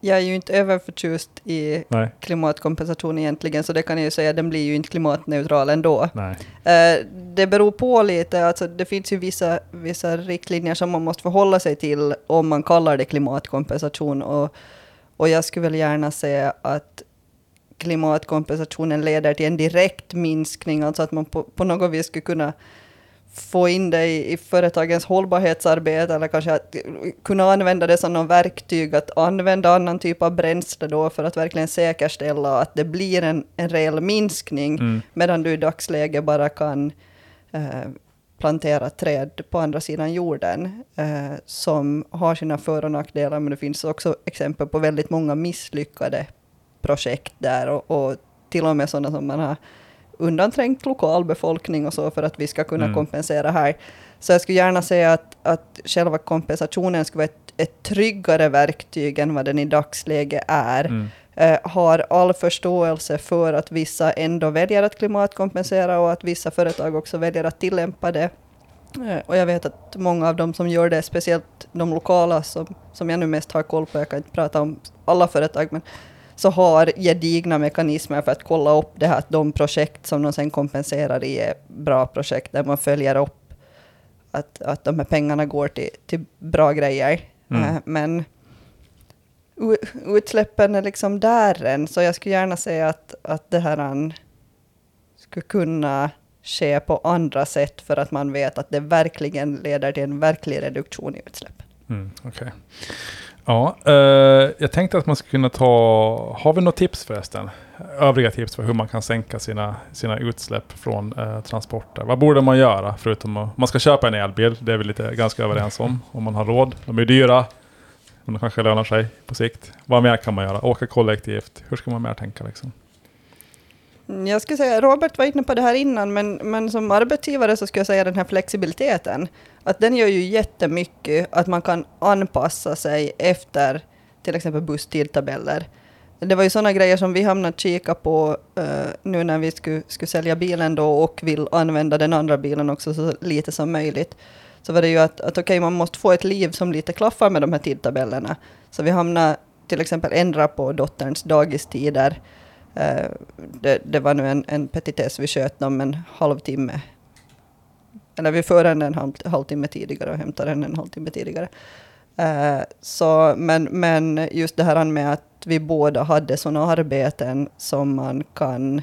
jag är ju inte överförtjust i Nej, klimatkompensation egentligen, så det kan jag ju säga, den blir ju inte klimatneutral ändå. nej. Eh, det beror på lite, alltså det finns ju vissa, vissa riktlinjer som man måste förhålla sig till om man kallar det klimatkompensation. Och, och jag skulle väl gärna säga att klimatkompensationen leder till en direkt minskning, alltså att man på, på något vis skulle kunna få in det i, i företagens hållbarhetsarbete eller kanske att kunna använda det som någon verktyg att använda annan typ av bränsle då för att verkligen säkerställa att det blir en, en reell minskning Mm. medan du i dagsläget bara kan eh, plantera träd på andra sidan jorden eh, som har sina för och nackdelar, men det finns också exempel på väldigt många misslyckade projekt där och, och till och med sådana som man har undanträngt lokalbefolkning och så för att vi ska kunna Mm. kompensera här. Så jag skulle gärna säga att, att själva kompensationen skulle vara ett, ett tryggare verktyg än vad den i dagsläget är Mm. Eh, har all förståelse för att vissa ändå väljer att klimatkompensera och att vissa företag också väljer att tillämpa det. Eh, och jag vet att många av dem som gör det, speciellt de lokala som, som jag nu mest har koll på, jag kan inte prata om alla företag, men så har gedigna mekanismer för att kolla upp det här, att de projekt som de sen kompenserar i är bra projekt, där man följer upp att, att de här pengarna går till, till bra grejer. Mm. Eh, men utsläppen är liksom där än, så jag skulle gärna säga att, att det här an, skulle kunna ske på andra sätt för att man vet att det verkligen leder till en verklig reduktion i utsläppen. Mm, Okej. Ja, eh, jag tänkte att man skulle kunna ta... Har vi några tips förresten? Övriga tips för hur man kan sänka sina, sina utsläpp från eh, transporter. Vad borde man göra förutom att... Man ska köpa en elbil, det är vi lite ganska överens om. Om man har råd. De är dyra. Men det kanske lönar sig på sikt. Vad mer kan man göra? Åka kollektivt. Hur ska man mer tänka liksom? Mm, jag skulle säga, Robert var inne på det här innan, men, men som arbetsgivare så skulle jag säga den här flexibiliteten, att den gör ju jättemycket, att man kan anpassa sig efter till exempel busstidtabeller. Det var ju sådana grejer som vi hamnade och kika på uh, nu när vi skulle, skulle sälja bilen då och vill använda den andra bilen också så lite som möjligt. Så var det ju att, att okej, man måste få ett liv som lite klaffar med de här tidtabellerna. Så vi hamnade till exempel ändra på dotterns dagistider. Eh, det, det var nu en, en petitess vi sköt dem en halvtimme eller vi för henne en halv, halvtimme tidigare och hämtar henne en halvtimme tidigare. Eh, så, men, men just det här med att vi båda hade sådana arbeten som man kan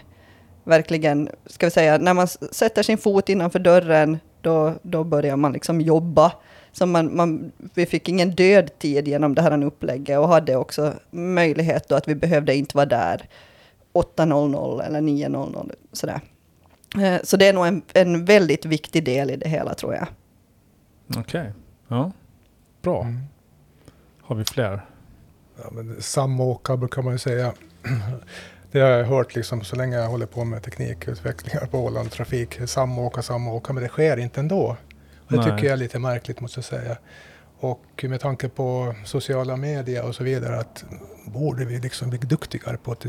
verkligen, ska vi säga, när man sätter sin fot innanför dörren, då, då börjar man liksom jobba. Så man, man, vi fick ingen död tid genom det här upplägget och hade också möjlighet då att vi behövde inte vara där 8.00 eller 9.00. Sådär. Eh, så det är nog en, en väldigt viktig del i det hela tror jag. Okej, okay. ja. Bra. Mm. Har vi fler? Ja, men samåka brukar man ju säga. Det har jag hört liksom så länge jag håller på med teknikutvecklingar på Åland Trafik. Samåka, samåka, men det sker inte ändå. Det Nej. tycker jag är lite märkligt måste jag säga. Och med tanke på sociala medier och så vidare, att borde vi liksom bli duktigare på att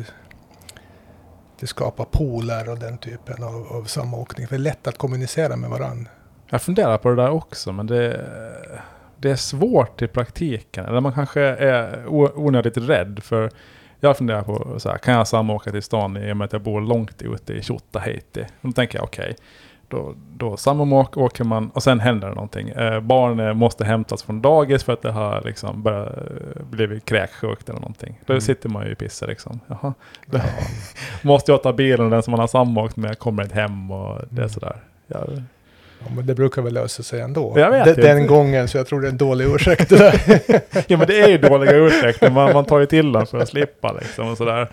det skapar pooler och den typen av, av samåkning. För det är lätt att kommunicera med varandra. Jag funderar på det där också, men det, det är svårt i praktiken. Eller man kanske är onödigt rädd för jag funderar på så här, kan jag samåka till stan i och med att jag bor långt ute i Tjottaheiti? Då tänker jag okej, okay, då, då samåk åker man och sen händer det någonting. Eh, barn måste hämtas från dagis för att det har liksom börjat, eh, blivit kräksjukt eller någonting. Då mm. sitter man ju i pisse liksom. Jaha. Då måste jag ta bilen och den som man har samåkt med kommer inte hem och det är mm. sådär. Ja, Ja, men det brukar väl lösa sig ändå. Jag vet den, den gången, så jag tror det är en dålig ursäkt. ja, men det är ju dåliga ursäkter. Man, man tar ju till den för att slippa liksom och sådär.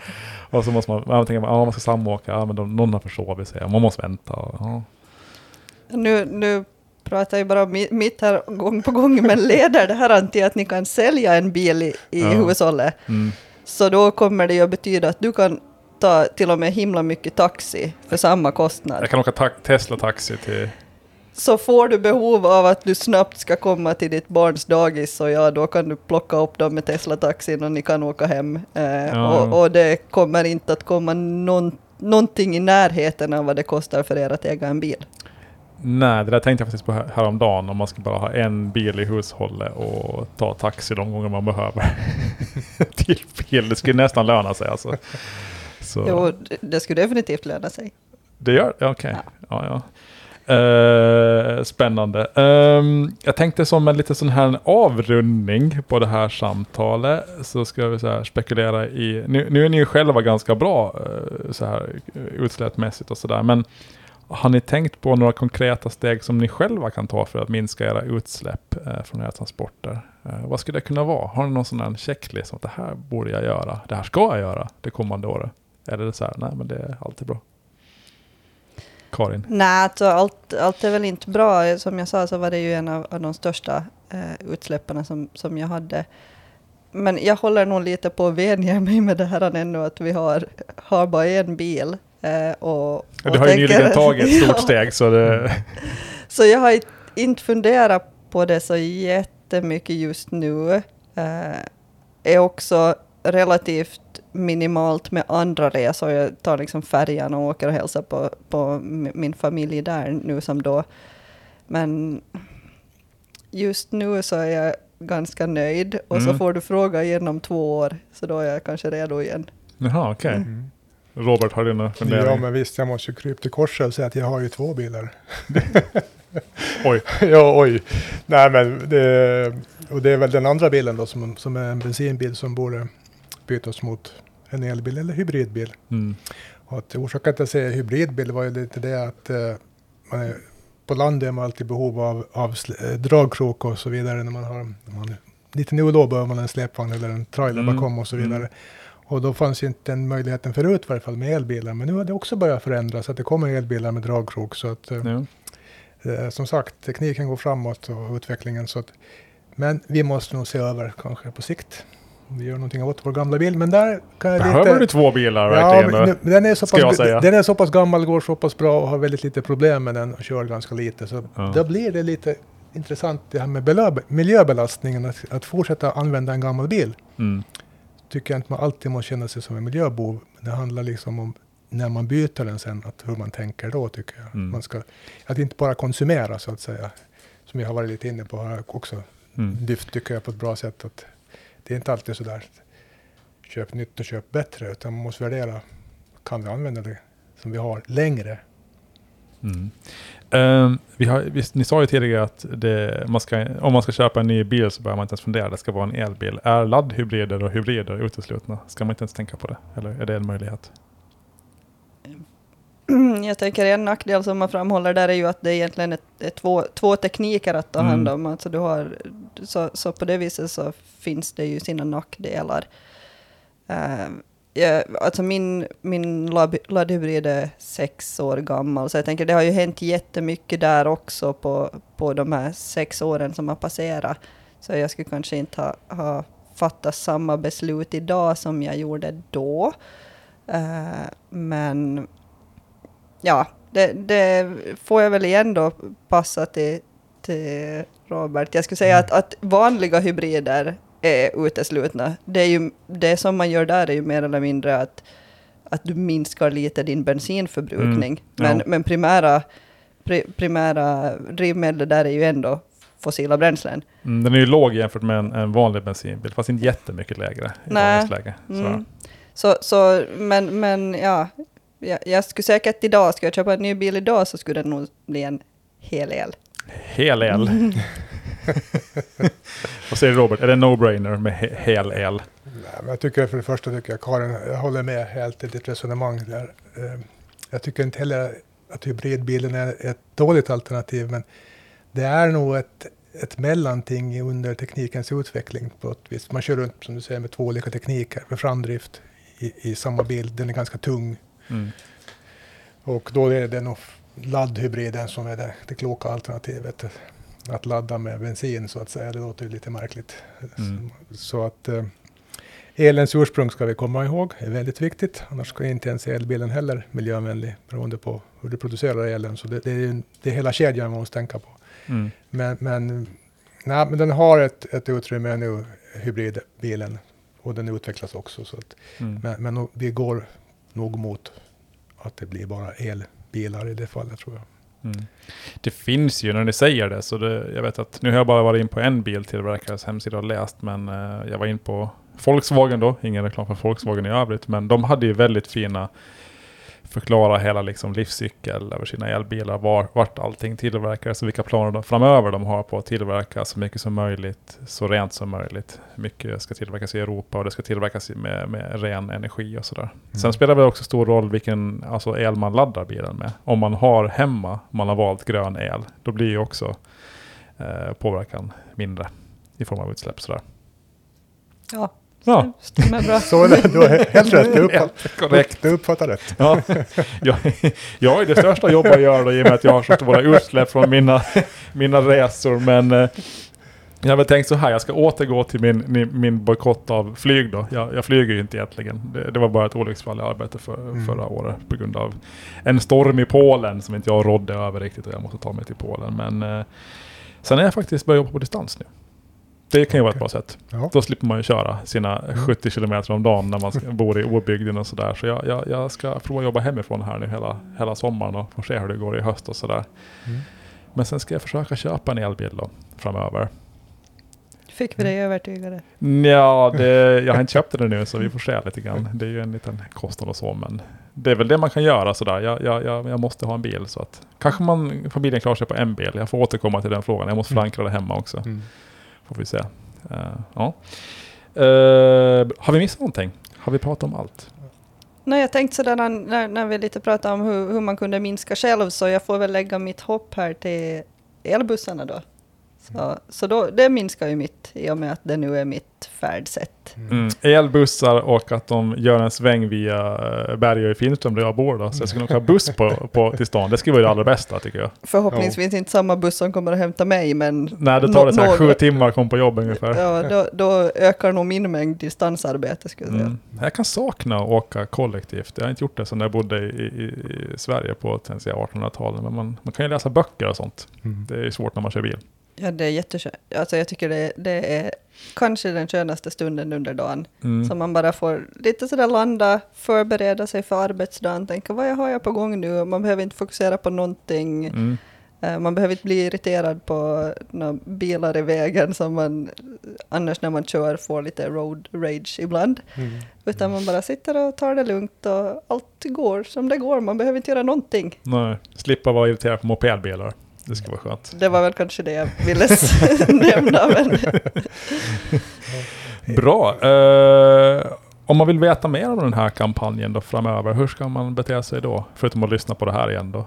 Och så måste man, man tänker, ja, man ska samåka, ja men de, någon har försovit sig, man måste vänta. Och, ja. Nu, nu pratar jag bara mitt här gång på gång, men leder det här till att ni kan sälja en bil i, i ja. hushållet? Mm. Så då kommer det ju att betyda att du kan ta till och med himla mycket taxi för samma kostnad. Jag kan åka ta Tesla-taxi till så får du behov av att du snabbt ska komma till ditt barns dagis, så ja, då kan du plocka upp dem med Tesla-taxin och ni kan åka hem. Eh, ja. och, och, det kommer inte att komma någon, någonting i närheten av vad det kostar för er att äga en bil. Nej, det där tänkte jag faktiskt på häromdagen. Om man ska bara ha en bil i hushållet och ta taxi de gånger man behöver. till bil. Det skulle nästan löna sig alltså. Så. Jo, det skulle definitivt löna sig. Det gör det? Okej. Okay. Ja. Ja, ja. Uh, spännande. Um, jag tänkte som en lite sån här avrundning på det här samtalet så ska vi så här spekulera i, nu, nu är ni ju själva ganska bra uh, så här utsläppsmässigt och sådär, men har ni tänkt på några konkreta steg som ni själva kan ta för att minska era utsläpp uh, från era transporter? vad skulle det kunna vara? Har ni någon sån här checklist att det här borde jag göra, det här ska jag göra det kommande året? Eller är det så här, nej men det är alltid bra? Karin? Nej, alltså allt, allt är väl inte bra. Som jag sa så var det ju en av, av de största eh, utsläppen som, som jag hade. Men jag håller nog lite på att vänja mig med det här ännu att vi har, har bara en bil. Eh, och, och du har tänker, ju nyligen tagit ett stort steg. Så, det... så jag har inte funderat på det så jättemycket just nu. Eh, är också relativt minimalt med andra resor. Jag tar liksom färjan och åker och hälsar på, på min familj där nu som då. Men just nu så är jag ganska nöjd och mm. så får du fråga igen om två år så då är jag kanske redo igen. Jaha, okej. Okay. Mm. Robert, har du några funderingar? Ja, men visst, jag måste ju krypa till korset och säga att jag har ju två bilar. oj. ja, oj. Nej, men det, och det är väl den andra bilen då som, som är en bensinbil som borde bytas mot en elbil eller hybridbil. Mm. Och att orsaken till att jag säger hybridbil var ju lite det att eh, man är, på land är man alltid i behov av, av eh, dragkrok och så vidare. När man har när man, lite nu och då behöver man en släpvagn eller en trailer mm. bakom och så vidare. Mm. Och då fanns inte den möjligheten förut i varje fall med elbilar. Men nu har det också börjat förändras, att det kommer elbilar med dragkrok. Så att, eh, eh, som sagt, tekniken går framåt och utvecklingen. Så att, men vi måste nog se över kanske på sikt vi gör någonting åt vår gamla bil. Men där kan jag Behöver lite... du två bilar verkligen? Ja, den, är så pass, den är så pass gammal, går så pass bra och har väldigt lite problem med den och kör ganska lite. Så ja. då blir det lite intressant det här med miljöbelastningen, att, att fortsätta använda en gammal bil. Mm. Tycker jag inte man alltid måste känna sig som en miljöbov. Det handlar liksom om när man byter den sen, att hur man tänker då tycker jag. Mm. Man ska, att inte bara konsumera så att säga, som vi har varit lite inne på här också. Mm. Dyft tycker jag på ett bra sätt. att det är inte alltid så där köp nytt och köp bättre, utan man måste värdera, kan vi använda det som vi har längre? Mm. Um, Vi har, visst, ni sa ju tidigare att det, man ska, om man ska köpa en ny bil så behöver man inte ens fundera, det ska vara en elbil. Är laddhybrider och hybrider uteslutna? Ska man inte ens tänka på det? Eller är det en möjlighet? Jag tänker en nackdel som man framhåller där är ju att det egentligen är, två, två tekniker att ta hand Mm. om. Alltså du har, så, så på det viset så finns det ju sina nackdelar. Uh, ja, alltså min, min laddhybrid är sex år gammal, så jag tänker det har ju hänt jättemycket där också på, på de här sex åren som har passerat. Så jag skulle kanske inte ha, ha fattat samma beslut idag som jag gjorde då. Eh, men ja, det, det får jag väl igen då passa till, till Robert. Jag skulle säga att, att vanliga hybrider är uteslutna. Det, är ju, det som man gör där är ju mer eller mindre att, att du minskar lite din bensinförbrukning. Mm, ja. Men, men primära, pri, primära drivmedel där är ju ändå fossila bränslen. Mm, den är ju låg jämfört med en, en vanlig bensinbil, fast inte jättemycket lägre i dagens läge. Så. Mm. Så, så, men, men ja, jag, jag skulle säkert idag, ska jag köpa en ny bil idag så skulle det nog bli en hel el. Hel el. Vad säger Robert? Är det no-brainer med he hel el? Nej, men jag tycker för det första tycker jag Karin, jag håller med helt i ditt resonemang där. Eh, Jag tycker inte heller att hybridbilen är ett dåligt alternativ, men det är nog ett, ett mellanting under teknikens utveckling på ett vis. Man kör runt, som du säger, med två olika tekniker med framdrift i, i samma bil. Den är ganska tung Mm. och då är det nog laddhybriden som är det, det kloka alternativet. Att ladda med bensin så att säga, det låter ju lite märkligt. Mm. Så att eh, elens ursprung ska vi komma ihåg, är väldigt viktigt. Annars ska inte ens elbilen heller miljövänlig beroende på hur du producerar elen. Så det, det, är, det är hela kedjan man måste tänka på. Mm. Men, men, nej, men den har ett, ett utrymme nu, hybridbilen, och den utvecklas också. Så att, Mm. men men vi går nog mot att det blir bara elbilar i det fallet tror jag. Mm. Det finns ju när ni säger det, så det, jag vet att nu har jag bara varit in på en biltillverkares hemsida och läst, men eh, jag var in på Volkswagen då, ingen reklam för Volkswagen i övrigt, men de hade ju väldigt fina förklara hela liksom livscykel över sina elbilar, var, vart allting tillverkades och vilka planer de, framöver de har på att tillverka så mycket som möjligt, så rent som möjligt. Mycket ska tillverkas i Europa och det ska tillverkas med, med ren energi och sådär. Sen Mm. spelar det också stor roll vilken alltså el man laddar bilen med. Om man har hemma, om man har valt grön el, då blir ju också eh, påverkan mindre i form av utsläpp. Sådär. Ja, Ja, stämmer bra. Så är det, du har helt rätt, du uppfattar, korrekt. du uppfattar rätt. Ja, jag, jag har ju det största jobbet jag gör då, i och med att jag har så stora utsläpp från mina, mina resor. Men eh, jag har väl tänkt så här, jag ska återgå till min, min, min bojkott av flyg då. Jag, jag flyger ju inte egentligen. Det, det var bara ett olycksfall i arbetet för, Mm. förra året på grund av en storm i Polen som inte jag rådde över riktigt och jag måste ta mig till Polen. Men eh, sen är jag faktiskt börjat jobba på distans nu. Det kan ju vara ett bra sätt. Ja. Då slipper man ju köra sina Mm. 70 kilometer om dagen när man bor i obygden och sådär. Så jag, jag, jag ska prova jobba hemifrån här nu hela, hela sommaren och få se hur det går i höst och sådär. Mm. Men sen ska jag försöka köpa en elbil då framöver. Fick vi dig övertygade? Ja, det, jag har inte köpt den nu så vi får se lite grann. Det är ju en liten kostnad och så men det är väl det man kan göra sådär. Jag, jag, jag, jag måste ha en bil så att kanske man, familjen klarar sig på en bil. Jag får återkomma till den frågan. Jag måste Mm. förankra det hemma också. Mm. Får vi se. Eh, ja. Eh, har vi missat någonting? Har vi pratat om allt? Nej, jag tänkte sådär när, när vi lite pratade om hur, hur man kunde minska själv, så jag får väl lägga mitt hopp här till elbussarna då. Så, så då, det minskar ju mitt, i och med att det nu är mitt färdsätt. Mm. Elbussar och att de gör en sväng via eh, Bergö i Finström där jag bor då. Så jag skulle nog ha buss på, på, till stan. Det skulle vara det allra bästa tycker jag. Förhoppningsvis inte samma buss som kommer att hämta mig, men Nej, det tar det så här Nå- sju timmar att komma på jobb ungefär. ja, då, då ökar nog min mängd distansarbete skulle jag säga. Mm. Jag kan sakna att åka kollektivt. Jag har inte gjort det sedan jag bodde i, i, i Sverige på till exempel 1800-talet. Men man, man kan ju läsa böcker och sånt. Mm. Det är svårt när man kör bil. Ja, det är jätteskönt. Alltså jag tycker det, det är kanske den skönaste stunden under dagen. Mm. Så man bara får lite sådär landa, förbereda sig för arbetsdagen, tänka vad jag har jag på gång nu? Man behöver inte fokusera på någonting. Mm. Eh, Man behöver inte bli irriterad på några bilar i vägen som man annars när man kör får lite road rage ibland. Mm. Utan man bara sitter och tar det lugnt och allt går som det går. Man behöver inte göra någonting. Nej, slippa vara irriterad på mopedbilar. Det ska vara skönt. Det var väl kanske det jag ville nämna. Men Bra. Eh, om man vill veta mer om den här kampanjen då framöver, hur ska man bete sig då? Förutom att lyssna på det här igen då.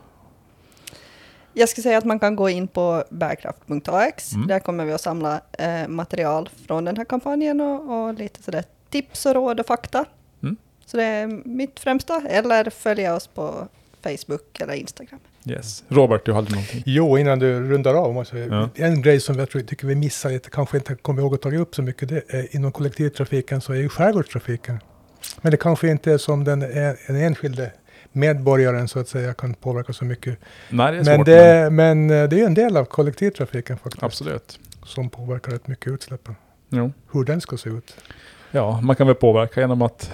jag ska säga att man kan gå in på bärkraft.ax. Mm. Där kommer vi att samla eh, material från den här kampanjen och, och lite sådär tips och råd och fakta. Mm. Så det är mitt främsta. Eller följa oss på Facebook eller Instagram. Yes. Robert, du hade någonting? Jo, innan du rundar av, måste jag, Ja. en grej som jag tror, tycker vi missar lite, kanske inte kommer ihåg att ta upp så mycket, det är inom kollektivtrafiken så är ju skärgårdstrafiken. Men det kanske inte är som den, den enskilde medborgaren så att säga kan påverka så mycket. Nej, det är Men svårt. det, men eh, det är en del av kollektivtrafiken faktiskt, men absolut. som påverkar rätt mycket utsläppen. Jo. Hur den ska se ut. Ja, man kan väl påverka genom att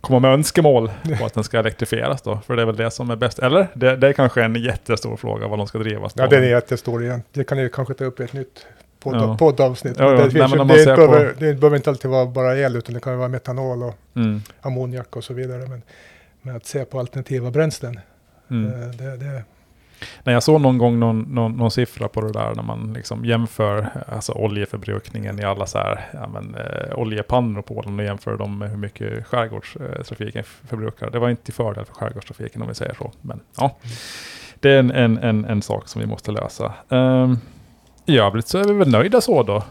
komma med önskemål på att den ska elektrifieras då. För det är väl det som är bäst. Eller? Det, det är kanske en jättestor fråga vad de ska drivas. Ja, den är jättestor igen. Det kan ni kanske ta upp i ett nytt podd, Ja. poddavsnitt. Ja, ja. Det, Nej, det, behöver, på- det behöver inte alltid vara bara el, utan det kan vara metanol och Mm. ammoniak och så vidare. Men, men att se på alternativa bränslen, Mm. eh, det, det, Nej, jag såg någon gång någon, någon, någon siffra på det där när man liksom jämför alltså oljeförbrukningen i alla så här, ja, men, eh, oljepannor på Åland och jämför dem med hur mycket skärgårdstrafiken förbrukar. Det var inte till fördel för skärgårdstrafiken om vi säger så. Men ja, det är en, en, en, en sak som vi måste lösa. Um, I övrigt så är vi väl nöjda så då.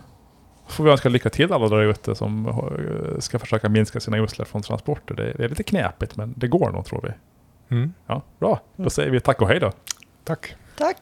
Får vi önska lycka till alla där ute som eh, ska försöka minska sina utsläpp från transporter. Det, det är lite knepigt men det går nog tror vi. mm. Ja, bra. Då säger vi tack och hej då. Tack. Tack!